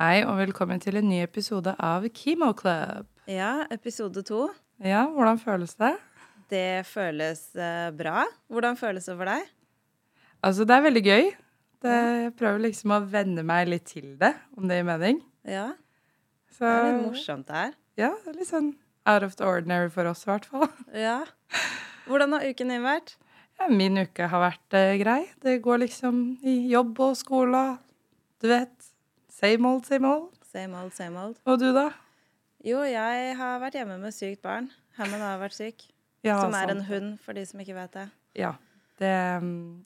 Hei og velkommen til en ny episode av Chemoclub. Ja, episode to. Ja, hvordan føles det? Det føles eh, bra. Hvordan føles det for deg? Altså, det er veldig gøy. Det, jeg prøver liksom å venne meg litt til det, om det gir mening. Ja, Så, det er litt morsomt det her. Ja, det er litt sånn out of the ordinary for oss, i hvert fall. Ja. Hvordan har uken din vært? Ja, min uke har vært eh, grei. Det går liksom i jobb og skole og du vet Same old, same old. Same old, same old. Og du, da? Jo, jeg har vært hjemme med sykt barn. Hammond har vært syk. Ja, som er en hund, for de som ikke vet det. Ja. Det,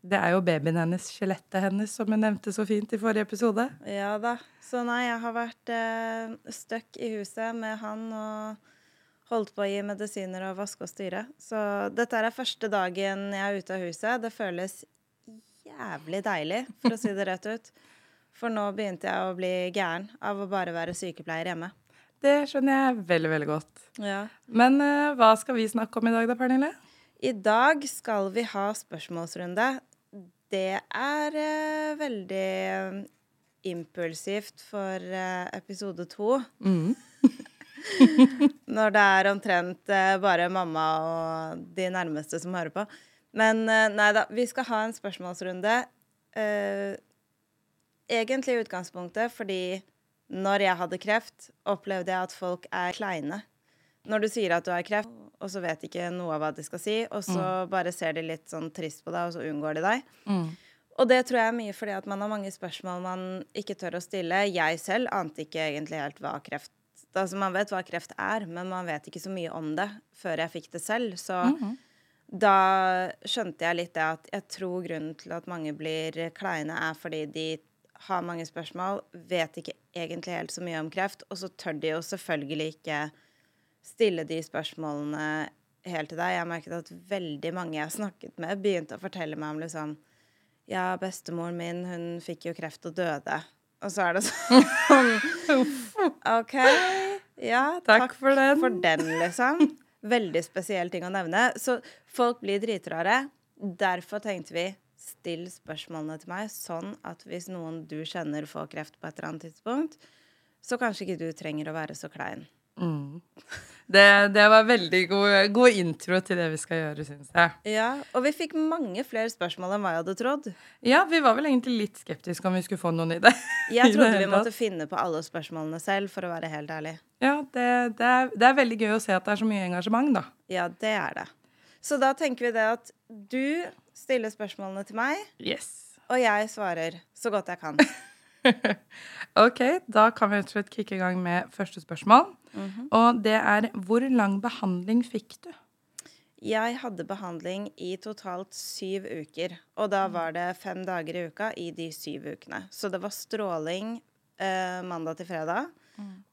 det er jo babyen hennes, skjelettet hennes, som hun nevnte så fint i forrige episode. Ja da. Så nei, jeg har vært eh, stuck i huset med han og holdt på å gi medisiner og vaske og styre. Så dette er første dagen jeg er ute av huset. Det føles jævlig deilig, for å si det rett ut. For nå begynte jeg å bli gæren av å bare være sykepleier hjemme. Det skjønner jeg veldig, veldig godt. Ja. Men uh, hva skal vi snakke om i dag da, Pernille? I dag skal vi ha spørsmålsrunde. Det er uh, veldig eh, impulsivt for uh, episode to. Mm. Når det er omtrent bare mamma og de nærmeste som hører på. Men nei da, vi skal ha en spørsmålsrunde. Eh, egentlig i utgangspunktet fordi når jeg hadde kreft, opplevde jeg at folk er kleine. Når du sier at du har kreft, og så vet ikke noe av hva de skal si, og så bare ser de litt sånn trist på deg, og så unngår de deg. Mm. Og det tror jeg er mye fordi at man har mange spørsmål man ikke tør å stille. Jeg selv ante ikke egentlig helt hva kreft Altså man vet hva kreft er, men man vet ikke så mye om det før jeg fikk det selv. Så da skjønte jeg litt det at jeg tror grunnen til at mange blir kleine, er fordi de har mange spørsmål, vet ikke egentlig helt så mye om kreft, og så tør de jo selvfølgelig ikke stille de spørsmålene helt til deg. Jeg merket at veldig mange jeg snakket med, begynte å fortelle meg om liksom Ja, bestemoren min, hun fikk jo kreft og døde. Og så er det sånn OK. Ja, Takk for den. for den, liksom. Veldig spesiell ting å nevne. Så folk blir dritrare. Derfor tenkte vi still spørsmålene til meg, sånn at hvis noen du kjenner får kreft på et eller annet tidspunkt, så kanskje ikke du trenger å være så klein. Det, det var veldig god, god intro til det vi skal gjøre, syns jeg. Ja, Og vi fikk mange flere spørsmål enn hva jeg hadde trodd. Ja, vi var vel egentlig litt skeptiske om vi skulle få noen i det. Jeg trodde vi måtte finne på alle spørsmålene selv, for å være helt ærlig. Ja, det, det, er, det er veldig gøy å se at det er så mye engasjement, da. Ja, det er det. Så da tenker vi det at du stiller spørsmålene til meg, Yes. og jeg svarer så godt jeg kan. Ok, da kan vi rett og slett kicke i gang med første spørsmål. Og det er hvor lang behandling fikk du? Jeg hadde behandling i totalt syv uker, og da var det fem dager i uka i de syv ukene. Så det var stråling eh, mandag til fredag,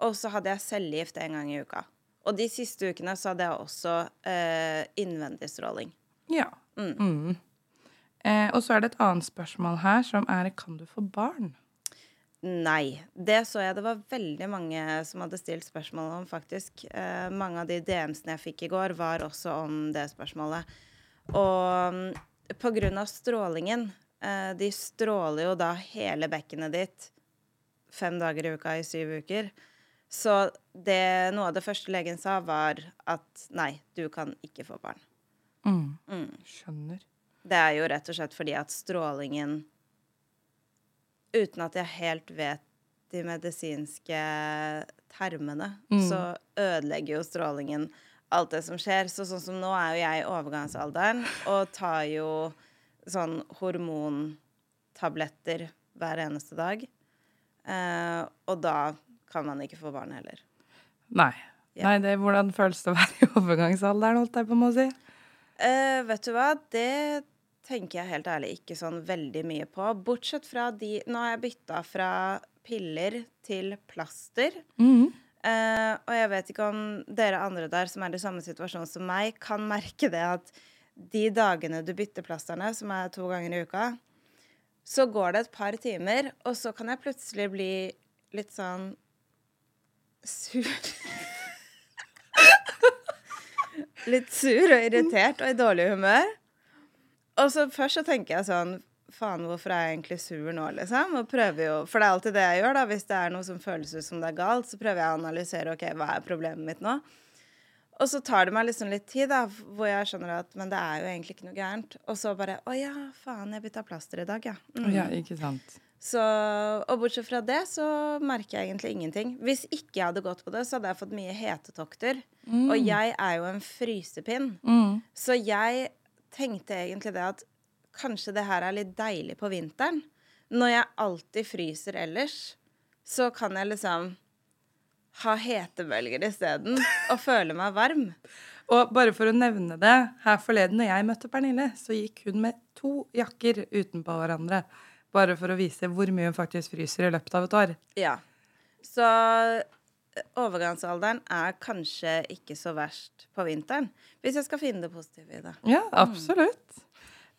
og så hadde jeg cellegift en gang i uka. Og de siste ukene så hadde jeg også eh, innvendig stråling. Ja. Mm. Eh, og så er det et annet spørsmål her som er kan du få barn? Nei. Det så jeg det var veldig mange som hadde stilt spørsmål om, faktisk. Eh, mange av de DM-ene jeg fikk i går, var også om det spørsmålet. Og mm, på grunn av strålingen eh, De stråler jo da hele bekkenet ditt fem dager i uka i syv uker. Så det, noe av det første legen sa, var at nei, du kan ikke få barn. Mm. Skjønner. Det er jo rett og slett fordi at strålingen Uten at jeg helt vet de medisinske termene, så ødelegger jo strålingen alt det som skjer. Så sånn som nå er jo jeg i overgangsalderen og tar jo sånn hormontabletter hver eneste dag. Eh, og da kan man ikke få barn heller. Nei. Ja. Nei, det, Hvordan føles det å være i overgangsalderen, holdt jeg på med å si? Uh, vet du hva, det tenker jeg helt ærlig ikke sånn veldig mye på. Bortsett fra de Nå har jeg bytta fra piller til plaster. Eh, og jeg vet ikke om dere andre der som er i samme situasjon som meg, kan merke det at de dagene du bytter plasterne, som er to ganger i uka, så går det et par timer, og så kan jeg plutselig bli litt sånn sur. litt sur og irritert og i dårlig humør. Og så først så tenker jeg sånn faen, hvorfor er jeg egentlig sur nå, liksom? Og prøver jo, For det er alltid det jeg gjør, da. Hvis det er noe som føles ut som det er galt, så prøver jeg å analysere ok, hva er problemet mitt nå. Og så tar det meg liksom litt tid, da, hvor jeg skjønner at Men det er jo egentlig ikke noe gærent. Og så bare Å ja, faen, jeg bytta plaster i dag, ja. Mm. Ja, ikke sant. Så, og bortsett fra det så merker jeg egentlig ingenting. Hvis ikke jeg hadde gått på det, så hadde jeg fått mye hetetokter. Mm. Og jeg er jo en frysepinn. Mm. Så jeg tenkte egentlig det at kanskje det her er litt deilig på vinteren. Når jeg alltid fryser ellers, så kan jeg liksom ha hetebølger isteden og føle meg varm. Og bare for å nevne det, her forleden når jeg møtte Pernille, så gikk hun med to jakker utenpå hverandre. Bare for å vise hvor mye hun faktisk fryser i løpet av et år. Ja. Så overgangsalderen er kanskje ikke så verst på vinteren. Hvis jeg skal finne det positive i det. Ja, absolutt.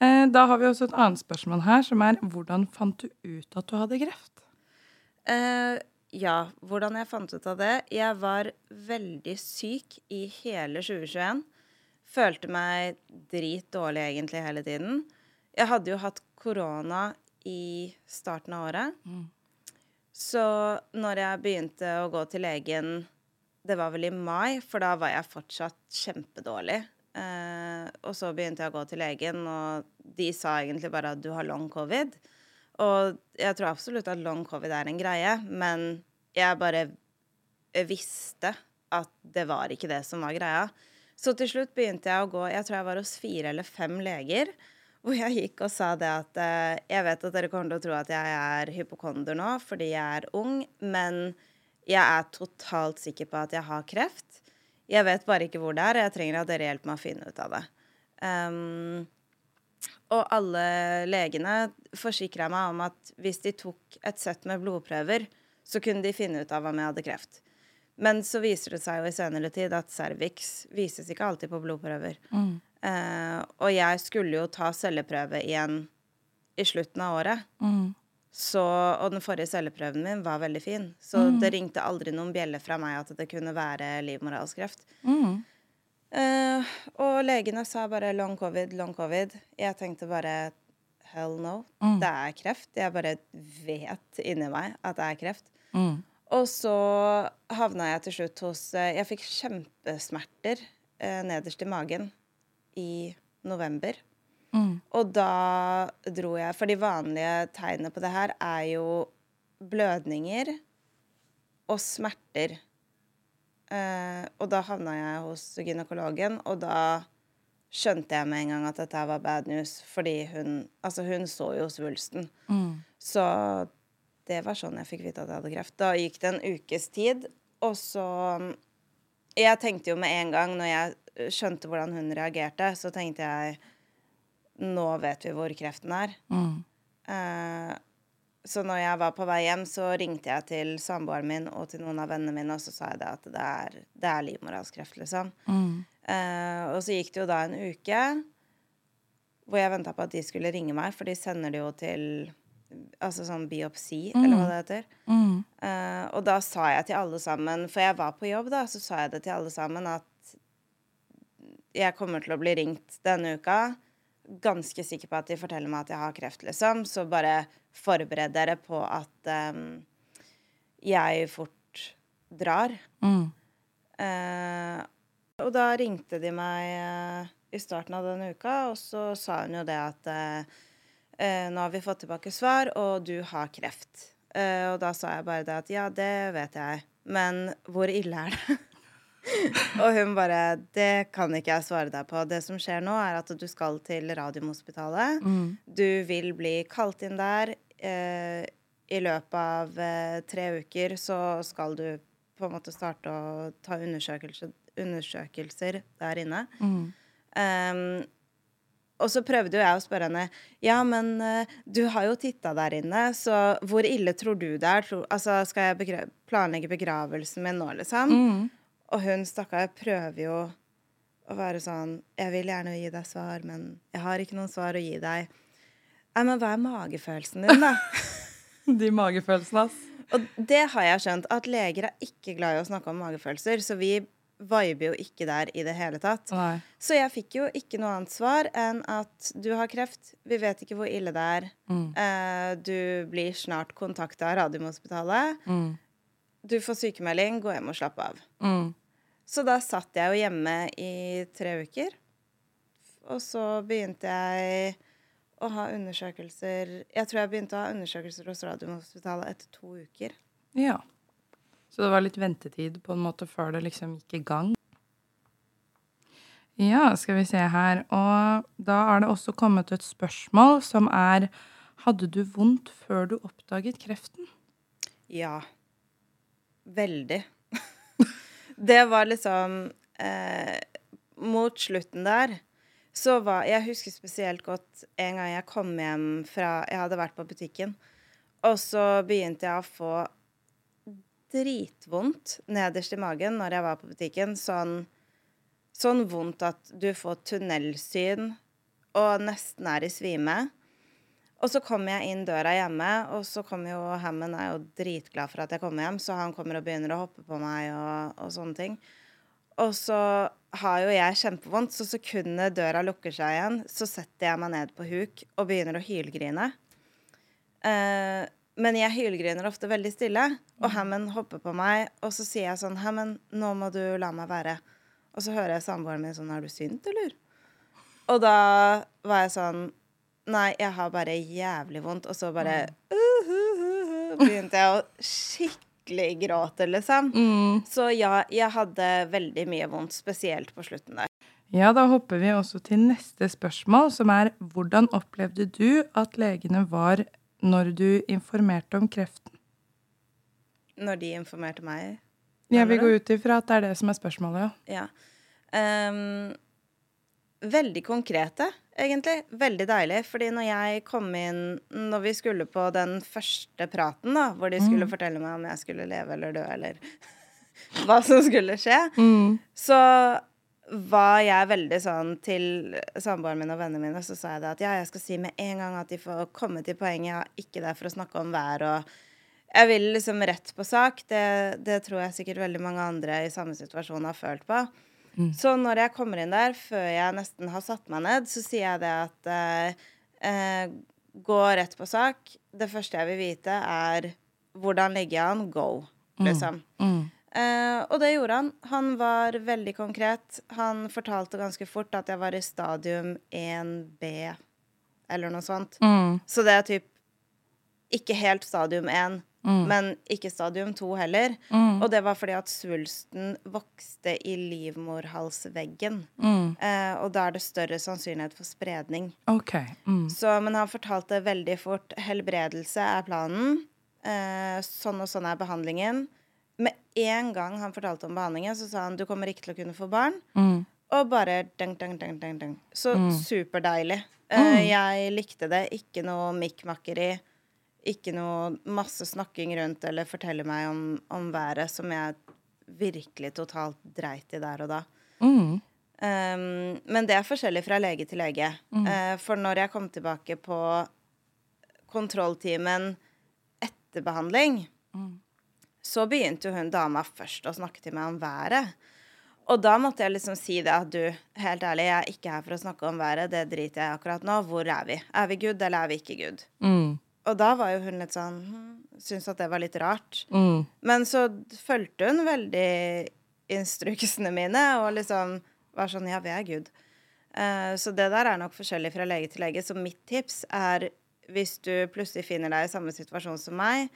Mm. Da har vi også et annet spørsmål her, som er hvordan fant du ut at du hadde kreft? Eh, ja, hvordan jeg fant ut av det? Jeg var veldig syk i hele 2021. Følte meg dritdårlig egentlig hele tiden. Jeg hadde jo hatt korona i starten av året. Mm. Så når jeg begynte å gå til legen Det var vel i mai, for da var jeg fortsatt kjempedårlig. Eh, og så begynte jeg å gå til legen, og de sa egentlig bare at du har long covid. Og jeg tror absolutt at long covid er en greie, men jeg bare visste at det var ikke det som var greia. Så til slutt begynte jeg å gå Jeg tror jeg var hos fire eller fem leger hvor jeg gikk og sa det at eh, jeg vet at dere kommer til å tro at jeg er hypokonder nå fordi jeg er ung, men jeg er totalt sikker på at jeg har kreft. Jeg vet bare ikke hvor det er, og jeg trenger at dere hjelper meg å finne ut av det. Um, og alle legene forsikra meg om at hvis de tok et sett med blodprøver, så kunne de finne ut av om jeg hadde kreft. Men så viser det seg jo i senere tid at cervix vises ikke alltid på blodprøver. Mm. Uh, og jeg skulle jo ta celleprøve igjen i slutten av året. Mm. Så, og den forrige celleprøven min var veldig fin. Så mm. det ringte aldri noen bjelle fra meg at det kunne være livmorhalskreft. Mm. Uh, og legene sa bare 'long covid', 'long covid'. Jeg tenkte bare 'hell no'. Mm. Det er kreft. Jeg bare vet inni meg at det er kreft. Mm. Og så havna jeg til slutt hos eh, Jeg fikk kjempesmerter uh, nederst i magen i november. Mm. Og da dro jeg For de vanlige tegnene på det her er jo blødninger og smerter. Eh, og da havna jeg hos gynekologen, og da skjønte jeg med en gang at dette var bad news, fordi hun Altså, hun så jo svulsten. Mm. Så det var sånn jeg fikk vite at jeg hadde kreft. Da gikk det en ukes tid, og så Jeg tenkte jo med en gang når jeg skjønte hvordan hun reagerte, så tenkte jeg nå vet vi hvor kreften er. Mm. Eh, så når jeg var på vei hjem, så ringte jeg til samboeren min og til noen av vennene mine, og så sa jeg det at det er, det er livmorhalskreft, liksom. Mm. Eh, og så gikk det jo da en uke hvor jeg venta på at de skulle ringe meg, for de sender det jo til Altså sånn biopsi, mm. eller hva det heter. Mm. Uh, og da sa jeg til alle sammen, for jeg var på jobb, da, så sa jeg det til alle sammen at jeg kommer til å bli ringt denne uka. Ganske sikker på at de forteller meg at jeg har kreft, liksom. Så bare forbered dere på at um, jeg fort drar. Mm. Uh, og da ringte de meg uh, i starten av denne uka, og så sa hun jo det at uh, nå har vi fått tilbake svar, og du har kreft. og da sa jeg bare det at ja, det vet jeg, men hvor ille er det? og hun bare Det kan ikke jeg svare deg på. Det som skjer nå, er at du skal til Radiumhospitalet. Mm. Du vil bli kalt inn der. Eh, I løpet av eh, tre uker så skal du på en måte starte å ta undersøkelser, undersøkelser der inne. Mm. Um, og så prøvde jo jeg å spørre henne Ja, men uh, du har jo titta der inne, så hvor ille tror du det er? Tror, altså, skal jeg begra planlegge begravelsen min nå, liksom? Mm. Og hun stakkar prøver jo å være sånn Jeg vil gjerne gi deg svar, men jeg har ikke noen svar å gi deg. Nei, men hva er magefølelsen din, da? De magefølelsene, ass. Og det har jeg skjønt, at leger er ikke glad i å snakke om magefølelser. Så vi viber jo ikke der i det hele tatt. Nei. Så jeg fikk jo ikke noe annet svar enn at du har kreft, vi vet ikke hvor ille det er, Mm. eh, du blir snart kontakta av Radiumhospitalet, Mm. du får sykemelding, gå hjem og slapp av. Mm. Så da satt jeg jo hjemme i tre uker. Og så begynte jeg å ha undersøkelser Jeg tror jeg begynte å ha undersøkelser hos Radiumhospitalet etter to uker. Ja. Så det var litt ventetid på en måte før det liksom gikk i gang. Ja, skal vi se her. Og da er det også kommet et spørsmål som er Hadde du vondt før du oppdaget kreften? Ja. Veldig. Det var liksom eh, Mot slutten der så var Jeg husker spesielt godt en gang jeg kom hjem fra Jeg hadde vært på butikken, og så begynte jeg å få dritvondt nederst i magen når jeg var på butikken. Sånn, sånn vondt at du får tunnelsyn og nesten er i svime. Og så kommer jeg inn døra hjemme, og så kommer jo Hammond er jo dritglad for at jeg kommer hjem, så han kommer og begynner å hoppe på meg og, og sånne ting. Og så har jo jeg kjempevondt, så sekundet døra lukker seg igjen, så setter jeg meg ned på huk og begynner å hylgrine. Eh, men jeg hylgriner ofte veldig stille, og Hammond hopper på meg, og så sier jeg sånn Hammond, nå må du la meg være. Og så hører jeg samboeren min sånn Er du sint, eller? Og da var jeg sånn Nei, jeg har bare jævlig vondt. Og så bare uh, uh, uh, begynte jeg å skikkelig gråte, liksom. Mm. Så ja, jeg hadde veldig mye vondt, spesielt på slutten der. Ja, da hopper vi også til neste spørsmål, som er hvordan opplevde du at legene var når du informerte om kreften? Når de informerte meg. Jeg vil gå ut ifra at det er det som er spørsmålet, ja. Ja. Ehm, veldig konkrete, egentlig. Veldig deilig. Fordi når jeg kom inn Når vi skulle på den første praten, da, hvor de skulle fortelle meg om jeg skulle leve eller dø, eller hva som skulle skje, Mm. så var jeg veldig sånn til samboeren min og vennene mine, så sa jeg det at ja, jeg skal si med en gang at de får komme til poenget. Jeg er ikke der for å snakke om vær og Jeg vil liksom rett på sak. Det, det tror jeg sikkert veldig mange andre i samme situasjon har følt på. Så når jeg kommer inn der, før jeg nesten har satt meg ned, så sier jeg det at eh, eh, Gå rett på sak. Det første jeg vil vite, er hvordan ligger jeg an? Go, liksom. Mm. Eh, og det gjorde han. Han var veldig konkret. Han fortalte ganske fort at jeg var i stadium 1B, eller noe sånt. Mm. Så det er typ ikke helt stadium 1, Mm. men ikke stadium 2 heller. Mm. Og det var fordi at svulsten vokste i livmorhalsveggen. Mm. Eh, og da er det større sannsynlighet for spredning. Okay. Mm. Så, men han fortalte veldig fort helbredelse er planen. Eh, sånn og sånn er behandlingen. Med en gang han fortalte om behandlingen, så sa han du kommer ikke til å kunne få barn. Mm. Og bare deng, deng, deng, deng, deng. Så Mm. superdeilig. Eh, jeg likte det. Ikke noe mikkmakkeri. Ikke noe masse snakking rundt eller fortelle meg om, om været, som jeg virkelig totalt dreit i der og da. Mm. Um, men det er forskjellig fra lege til lege. Eh, for når jeg kom tilbake på kontrolltimen etter behandling, så begynte hun dama først å snakke til meg om været. Og da måtte jeg liksom si det at du, helt ærlig, jeg er ikke her for å snakke om været. Det driter jeg i akkurat nå. Hvor er vi? Er vi good, eller er vi ikke good? Mm. Og da var jo hun litt sånn hm, Syntes at det var litt rart. Mm. Men så fulgte hun veldig instruksene mine og liksom var sånn Ja, vi er good. Uh, så det der er nok forskjellig fra lege til lege. Så mitt tips er hvis du plutselig finner deg i samme situasjon som meg,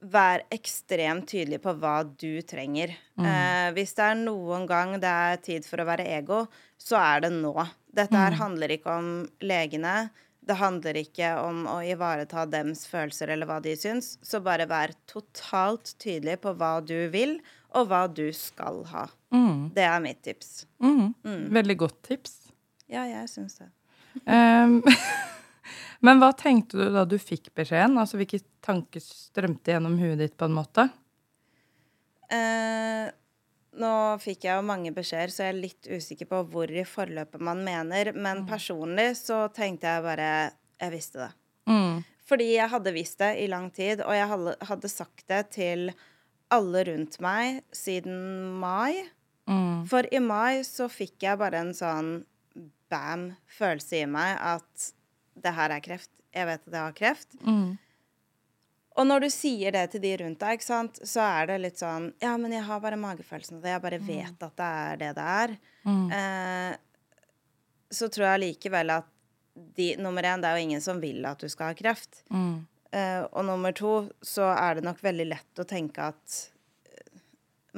vær ekstremt tydelig på hva du trenger. Eh, hvis det er noen gang det er tid for å være ego, så er det nå. Dette her handler ikke om legene. Det handler ikke om å ivareta dems følelser eller hva de syns. Så bare vær totalt tydelig på hva du vil, og hva du skal ha. Mm. Det er mitt tips. Mm. Veldig godt tips. Ja, jeg syns det. Um, men hva tenkte du da du fikk beskjeden? Altså Hvilke tanker strømte gjennom huet ditt? på en måte? Eh, nå fikk jeg jo mange beskjeder, så jeg er litt usikker på hvor i forløpet man mener. Men personlig så tenkte jeg bare Jeg visste det. Mm. Fordi jeg hadde visst det i lang tid, og jeg hadde, hadde sagt det til alle rundt meg siden mai. Mm. For i mai så fikk jeg bare en sånn bam følelse i meg at det her er kreft. Jeg vet at jeg har kreft. Mm. Og når du sier det til de rundt deg, så er det litt sånn Ja, men jeg har bare magefølelsen av det. Jeg bare vet at det er det det er. Mm. Eh, så tror jeg likevel at de, nummer én, det er jo ingen som vil at du skal ha kreft. Mm. Eh, og nummer to, så er det nok veldig lett å tenke at eh,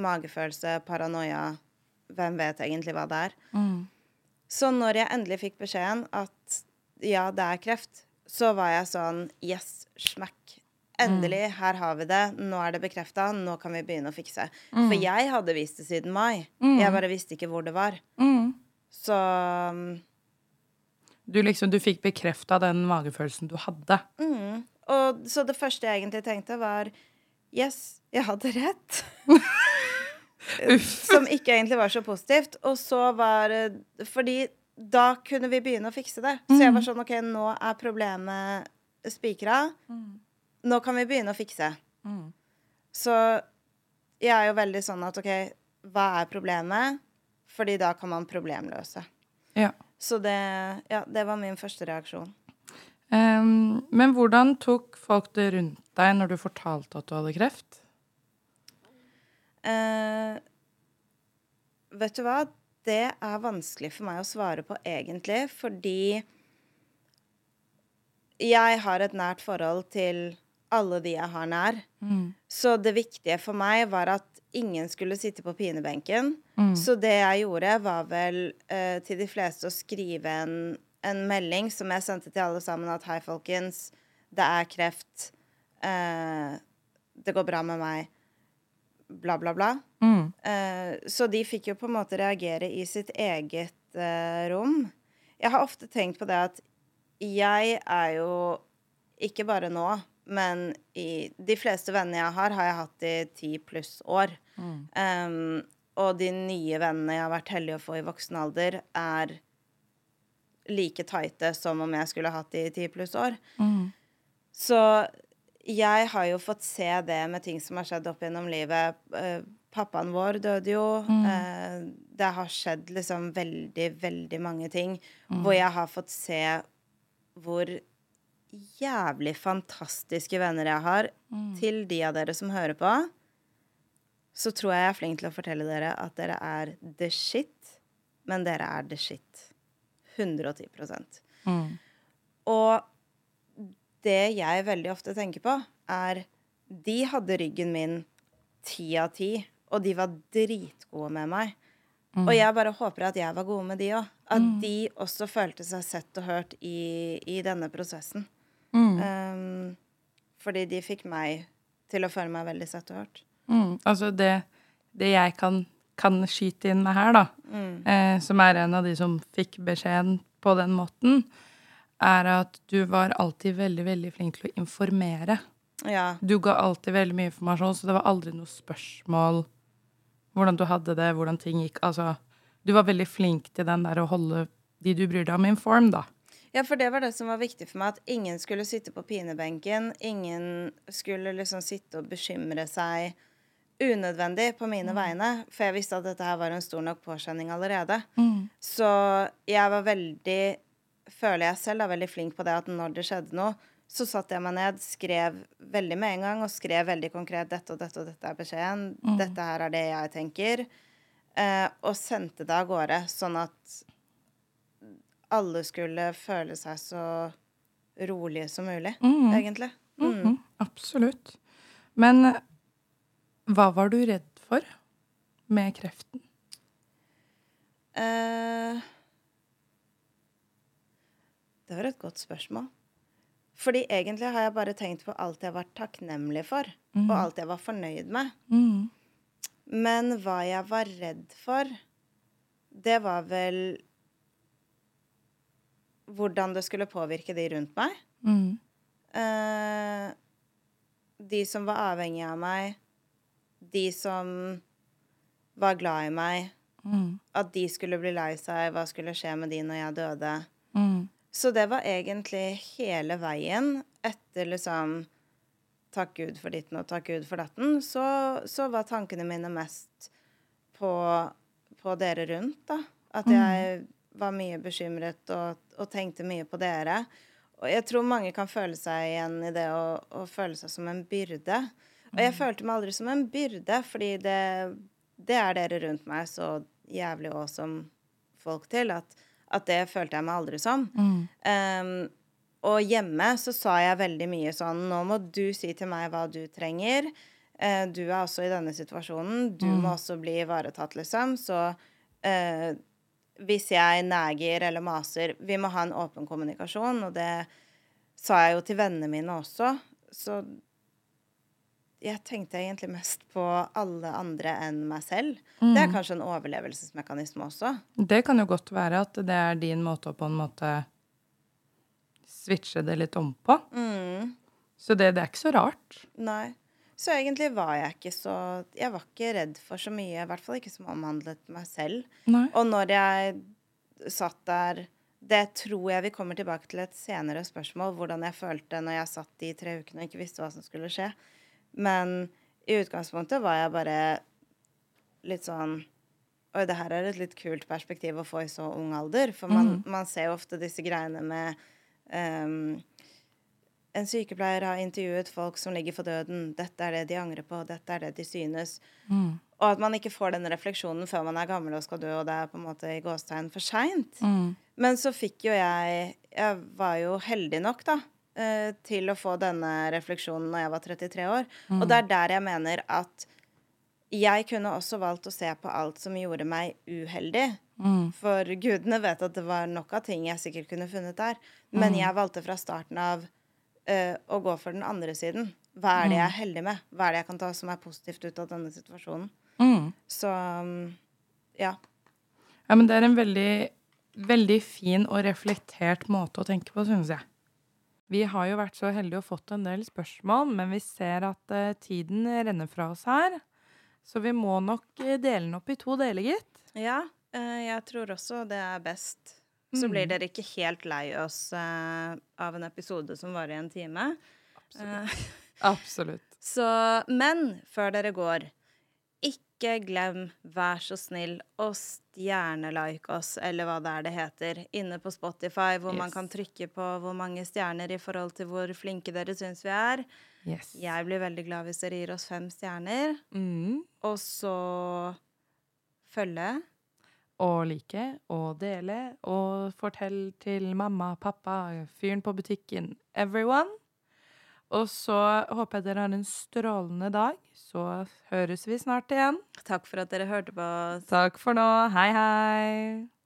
magefølelse, paranoia Hvem vet egentlig hva det er? Mm. Så når jeg endelig fikk beskjeden at ja, det er kreft, så var jeg sånn Yes, smack. Endelig, her har vi det. Nå er det bekrefta. Nå kan vi begynne å fikse. For jeg hadde vist det siden mai. Jeg bare visste ikke hvor det var. Mm. Så mm, Du liksom, du fikk bekrefta den magefølelsen du hadde. mm. Og så det første jeg egentlig tenkte, var Yes, jeg hadde rett. Som ikke egentlig var så positivt. Og så var Fordi da kunne vi begynne å fikse det. Så jeg var sånn OK, nå er problemet spikra. Nå kan vi begynne å fikse. Mm. Så jeg er jo veldig sånn at OK, hva er problemet? Fordi da kan man problemløse. Ja. Så det, ja, det var min første reaksjon. Um, men hvordan tok folk det rundt deg når du fortalte at du hadde kreft? Uh, vet du hva? Det er vanskelig for meg å svare på egentlig, fordi jeg har et nært forhold til alle de jeg har nær. Mm. Så det viktige for meg var at ingen skulle sitte på pinebenken. Mm. Så det jeg gjorde, var vel uh, til de fleste å skrive en, en melding som jeg sendte til alle sammen at hei, folkens, det er kreft. Uh, det går bra med meg. Bla, bla, bla. Mm. Uh, så de fikk jo på en måte reagere i sitt eget rom. Jeg har ofte tenkt på det at jeg er jo ikke bare nå, men i de fleste vennene jeg har, har jeg hatt i ti pluss år. Mm. Um, og de nye vennene jeg har vært heldig å få i voksen alder, er like tighte som om jeg skulle hatt de i ti pluss år. Mm. Så jeg har jo fått se det med ting som har skjedd opp gjennom livet. Pappaen vår døde jo. Eh, det har skjedd liksom veldig, veldig mange ting hvor jeg har fått se hvor jævlig fantastiske venner jeg har. Til de av dere som hører på, så tror jeg jeg er flink til å fortelle dere at dere er the shit, men dere er the shit. 110 Mm. og det jeg veldig ofte tenker på, er De hadde ryggen min ti av ti, og de var dritgode med meg. Og jeg bare håper at jeg var god med de òg. At de også følte seg sett og hørt i, i denne prosessen. Mm. Um, fordi de fikk meg til å føle meg veldig sett og hørt. Mm. Altså det, det jeg kan, kan skyte inn med her, da, Mm. eh, som er en av de som fikk beskjeden på den måten, er at du var alltid veldig, veldig flink til å informere. Ja. Du ga alltid veldig mye informasjon, så det var aldri noe spørsmål hvordan du hadde det, hvordan ting gikk. Altså, du var veldig flink til den der å holde de du bryr deg om, inform, da. Ja, for det var det som var viktig for meg, at ingen skulle sitte på pinebenken. Ingen skulle liksom sitte og bekymre seg unødvendig på mine vegne. For jeg visste at dette her var en stor nok påkjenning allerede. Så jeg var veldig, føler jeg selv, er veldig flink på det at når det skjedde noe, så satte jeg meg ned, skrev veldig med en gang, og skrev veldig konkret dette og dette og dette er beskjeden. Dette her er det jeg tenker. Eh, og sendte det av gårde, sånn at alle skulle føle seg så rolige som mulig, egentlig. Mm. Mhm, absolutt. Men hva var du redd for med kreften? Uh, det var et godt spørsmål. Fordi egentlig har jeg bare tenkt på alt jeg var takknemlig for, og alt jeg var fornøyd med. Mm. Men hva jeg var redd for, det var vel hvordan det skulle påvirke de rundt meg. Mm. Eh, de som var avhengige av meg, de som var glad i meg, Mm. at de skulle bli lei seg, hva skulle skje med de når jeg døde. Mm. Så det var egentlig hele veien etter liksom Takk Gud for ditten og takk Gud for datten. Så, så var tankene mine mest på på dere rundt, da. At Mm. jeg var mye bekymret og, og tenkte mye på dere. Og jeg tror mange kan føle seg igjen i det å, å føle seg som en byrde. Og Mm. jeg følte meg aldri som en byrde, fordi det, det er dere rundt meg så jævlig awesome folk til at, at det følte jeg meg aldri som. Mm. Um, og hjemme så sa jeg veldig mye sånn Nå må du si til meg hva du trenger. Uh, du er også i denne situasjonen. Du må også bli ivaretatt, liksom. Så eh, hvis jeg neger eller maser Vi må ha en åpen kommunikasjon, og det sa jeg jo til vennene mine også. Så jeg tenkte egentlig mest på alle andre enn meg selv. Det er kanskje en overlevelsesmekanisme også. Det kan jo godt være at det er din måte å på en måte switche det litt om på. Mm. Så det, det er ikke så rart. Nei. Så egentlig var jeg ikke så Jeg var ikke redd for så mye, i hvert fall ikke som omhandlet meg selv. Nei. Og når jeg satt der Det tror jeg vi kommer tilbake til et senere spørsmål, hvordan jeg følte når jeg satt de tre ukene og ikke visste hva som skulle skje. Men i utgangspunktet var jeg bare litt sånn Oi, det her er et litt kult perspektiv å få i så ung alder. For man, man ser jo ofte disse greiene med ehm, en sykepleier har intervjuet folk som ligger for døden. Dette er det de angrer på. Dette er det de synes. Mm. Og at man ikke får den refleksjonen før man er gammel og skal dø, og det er på en måte i gåstegn for seint. Mm. Men så fikk jo jeg Jeg var jo heldig nok, da, eh, til å få denne refleksjonen når jeg var 33 år. Og det er der jeg mener at jeg kunne også valgt å se på alt som gjorde meg uheldig. Mm. For gudene vet at det var nok av ting jeg sikkert kunne funnet der. Men jeg valgte fra starten av eh, å gå for den andre siden. Hva er det jeg er heldig med? Hva er det jeg kan ta som er positivt ut av denne situasjonen? Mm. Så mm, ja. Ja, men det er en veldig, veldig fin og reflektert måte å tenke på, synes jeg. Vi har jo vært så heldige og fått en del spørsmål, men vi ser at uh, tiden renner fra oss her. Så vi må nok eh, dele den opp i to deler, gitt. Ja, uh, jeg tror også det er best. Så blir dere ikke helt lei oss uh, av en episode som varer i en time. Eh, Absolutt. så, men før dere går, ikke glem, vær så snill, å stjernelike oss, eller hva det er det heter, inne på Spotify, hvor man kan trykke på hvor mange stjerner i forhold til hvor flinke dere syns vi er. Yes. Jeg blir veldig glad hvis dere gir oss fem stjerner. Mm. Og så følge. Og like og dele og fortell til mamma, pappa, fyren på butikken, everyone. Og så håper jeg dere har en strålende dag. Så høres vi snart igjen. Takk for at dere hørte på oss. Takk for nå. Hei, hei.